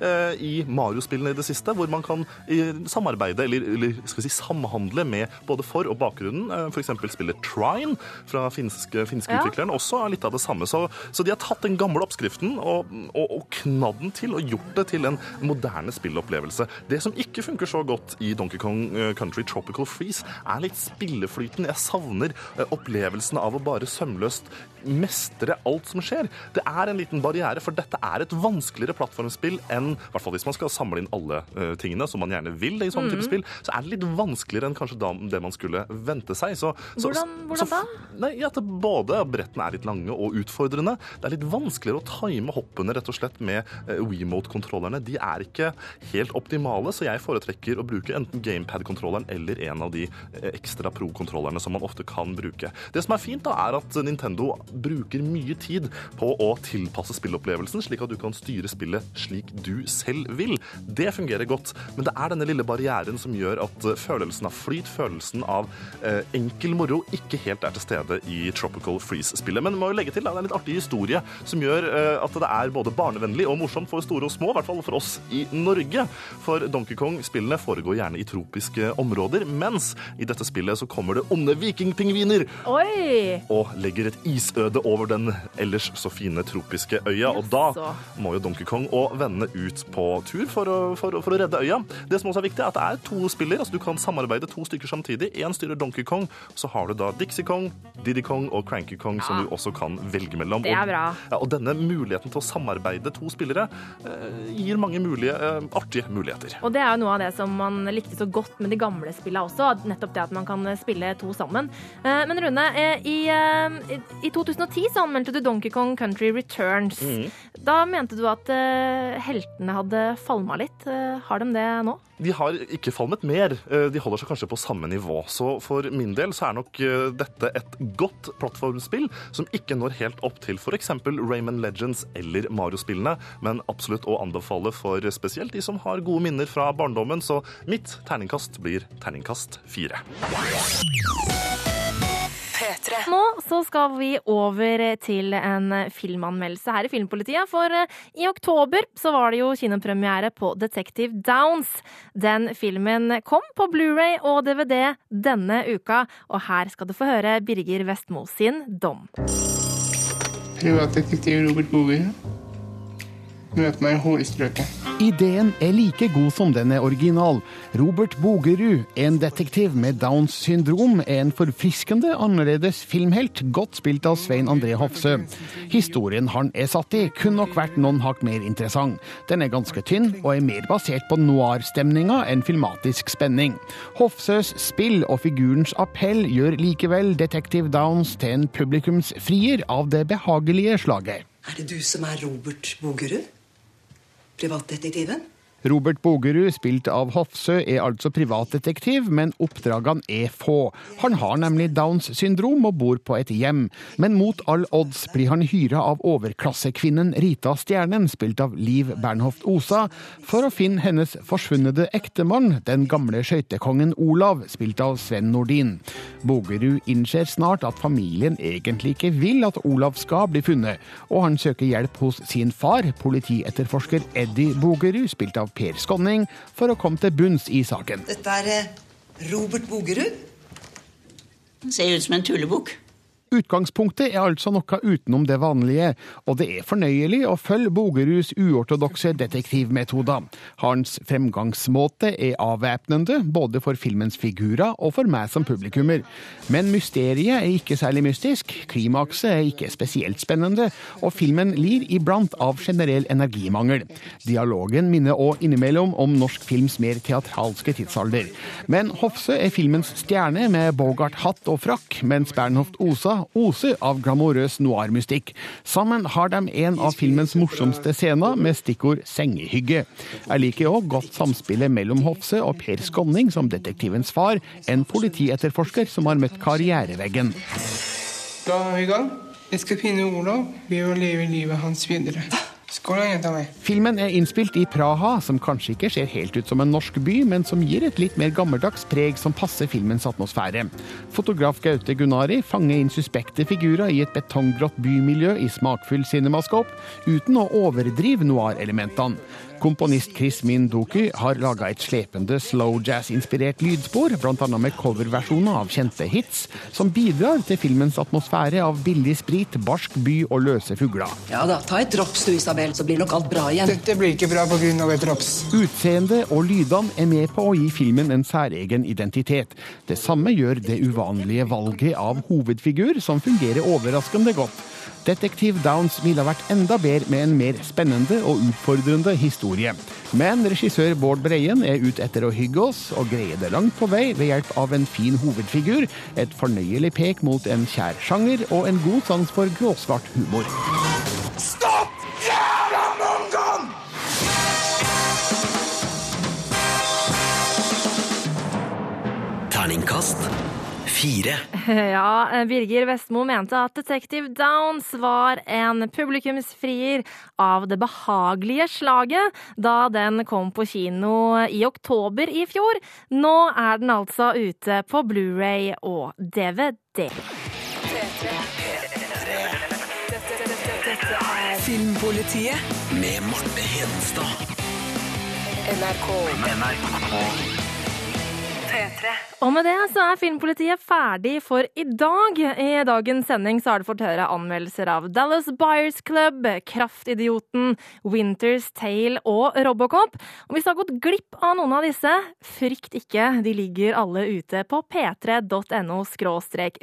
Eh, i Mario-spillene i det siste, hvor man kan eh, samarbeide eller, eller skal vi si, samhandle med både for- og bakgrunnen. Eh, F.eks. spillet Trine fra finske, finske Ja. utvikleren også er litt av det samme. Så, så de har tatt den gamle oppskriften og, og, og knadd den til og gjort det til en moderne spillopplevelse. Det som ikke funker så godt i Donkey Kong eh, Country Tropical Freeze, er litt spilleflyten. Jeg savner eh, opplevelsen av å bare sømløst mestre alt som skjer. Det er en liten barriere, for dette er et vanskeligere plattformspill enn i hvert fall hvis man skal samle inn alle uh, tingene, som man gjerne vil i sånne mm. type spill, så er det litt vanskeligere enn kanskje da, det man skulle vente seg. Så, så, Hvordan, så, da? Nei, at både brettene er litt lange og utfordrende. Det er litt vanskeligere å time hoppene rett og slett med uh, WeMote-kontrollerne. De er ikke helt optimale, så jeg foretrekker å bruke enten GamePad-kontrolleren eller en av de eh, ekstra Pro-kontrollerne som man ofte kan bruke. Det som er fint, da, er at Nintendo bruker mye tid på å tilpasse spillopplevelsen, slik at du kan styre spillet slik du selv vil. Det fungerer godt, men det er denne lille barrieren som gjør at eh, følelsen av flyt, følelsen av eh, enkel moro, ikke helt er til stede i Tropical Freeze-spillet. Men må jo legge til, da, det er en litt artig historie som gjør eh, at det er både barnevennlig og morsomt for store og små, i hvert fall for oss i Norge. For Donkey Kong-spillene foregår gjerne i tropiske områder, mens i dette spillet så kommer det onde vikingpingviner og legger et isøde over den ellers så fine tropiske øya. Og da må jo Donkey Kong og vennene ut på tur for å, for, for å redde øya. Det som også er viktig, er at det er to spiller, altså du kan samarbeide to stykker samtidig. Én styrer Donkey Kong, så har du da Dixie Kong, Diddy Kong og Cranky Kong som du også kan velge mellom. Det er Og- bra. Ja, og denne muligheten til å samarbeide to spillere eh, gir mange mulige, eh, artige muligheter. Og det er jo noe av det som man likte så godt med de gamle spillene også. Nettopp det at man kan spille to sammen. Eh, Men Rune, eh, i, eh, i 2010 så anmeldte du Donkey Kong Country Returns. Mm. Da mente du at uh, heltene hadde falma litt. Uh, Har de det nå? De har ikke falmet mer. Uh, De holder seg kanskje på samme nivå. Så for min del så er nok dette et godt plattformspill som ikke når helt opp til f.eks. Rayman Legends eller Mario-spillene, men absolutt å anbefale for spesielt de som har gode minner fra barndommen. Så mitt terningkast blir terningkast fire. Nå så skal vi over til en filmanmeldelse her i Filmpolitiet. For eh, i oktober så var det jo kinopremiere på Detective Downs. Den filmen kom på Blu-ray og DVD denne uka, og her skal du få høre Birger Vestmo sin dom. Privatdetektiv Robert Boger. Møt meg i hårstrøket. Ideen er like god som den er original. Robert Bogerud, en detektiv med Downs syndrom, er en forfriskende annerledes filmhelt, godt spilt av Svein André Hofsø. Historien han er satt i, kunne nok vært noen hakk mer interessant. Den er ganske tynn, og er mer basert på noir-stemninga enn filmatisk spenning. Hofsøs spill og figurens appell gjør likevel detektiv Downs til en publikumsfrier av det behagelige slaget. Er det du som er Robert Bogerud? Privatdetektiven? Robert Bogerud, spilt av Hofsø, er altså privatdetektiv, men oppdragene er få. Han har nemlig Downs syndrom og bor på et hjem. Men mot all odds blir han hyra av overklassekvinnen Rita Stjernen, spilt av Liv Bernhoft Osa, for å finne hennes forsvunne ektemann, den gamle skøytekongen Olav, spilt av Sven Nordin. Bogerud innser snart at familien egentlig ikke vil at Olav skal bli funnet, og han søker hjelp hos sin far, politietterforsker Eddie Bogerud, spilt av Per Skonning for å komme til bunns i saken. Dette er eh, Robert Bogerud. Ser ut som en tullebukk. Utgangspunktet er altså noe utenom det vanlige, og det er fornøyelig å følge Bogeruds uortodokse detektivmetoder. Hans fremgangsmåte er avvæpnende, både for filmens figurer og for meg som publikummer. Men mysteriet er ikke særlig mystisk, klimakset er ikke spesielt spennende, og filmen lir iblant av generell energimangel. Dialogen minner òg innimellom om norsk films mer teatralske tidsalder. Men Hofse er filmens stjerne med Bogart hatt og frakk, mens Bernhoft Osa oser av glamorøs noir-mystikk. Sammen har de en av filmens morsomste scener med stikkord sengehygge. Jeg liker òg godt samspillet mellom Hofse og Per Skånning som detektivens far, en politietterforsker som har møtt karriereveggen. Da er vi i gang. Jeg skal finne Olav ved å leve livet hans videre. Skål, mi. Filmen er innspilt i Praha, som kanskje ikke ser helt ut som en norsk by, men som gir et litt mer gammeldags preg som passer filmens atmosfære. Fotograf Gaute Gunnari fanger inn suspekte figurer i et betonggrått bymiljø i smakfull cinemascope, uten å overdrive noir-elementene. Komponist Chris Mindoki har laga et slepende slow jazz-inspirert lydspor, bl.a. med coverversjoner av kjente hits, som bidrar til filmens atmosfære av billig sprit, barsk by og løse fugler. Ja da, ta et drops du, Isabel, så blir nok alt bra igjen. Dette blir ikke bra pga. et drops. Utseendet og lydene er med på å gi filmen en særegen identitet. Det samme gjør det uvanlige valget av hovedfigur, som fungerer overraskende godt. Detektiv Downs ville ha vært enda bedre med en mer spennende og utfordrende historie. Men regissør Bård Breien er ute etter å hygge oss, og greier det langt på vei ved hjelp av en fin hovedfigur, et fornøyelig pek mot en kjær sjanger og en god sans for gråsvart humor. Stopp! Jævla mongoen! Terningkast fire. (laughs) Ja, Birger Vestmo mente at Detective Downs var en publikumsfrier av det behagelige slaget da den kom på kino i oktober i fjor. Nå er den altså ute på Blu-ray og DVD. Filmpolitiet med Marte Hedenstad. NRK. Og med det så er Filmpolitiet ferdig for i dag. I dagens sending så har du fått høre anmeldelser av Dallas Buyers Club, Kraftidioten, Winter's Tale og Robocop. Og hvis du har gått glipp av noen av disse, frykt ikke, de ligger alle ute på p3.no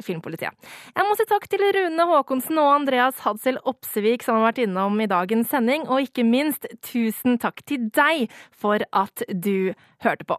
filmpolitiet. Jeg må si takk til Rune Haakonsen og Andreas Hadsel Opsevik som har vært innom i dagens sending, og ikke minst tusen takk til deg for at du hørte på.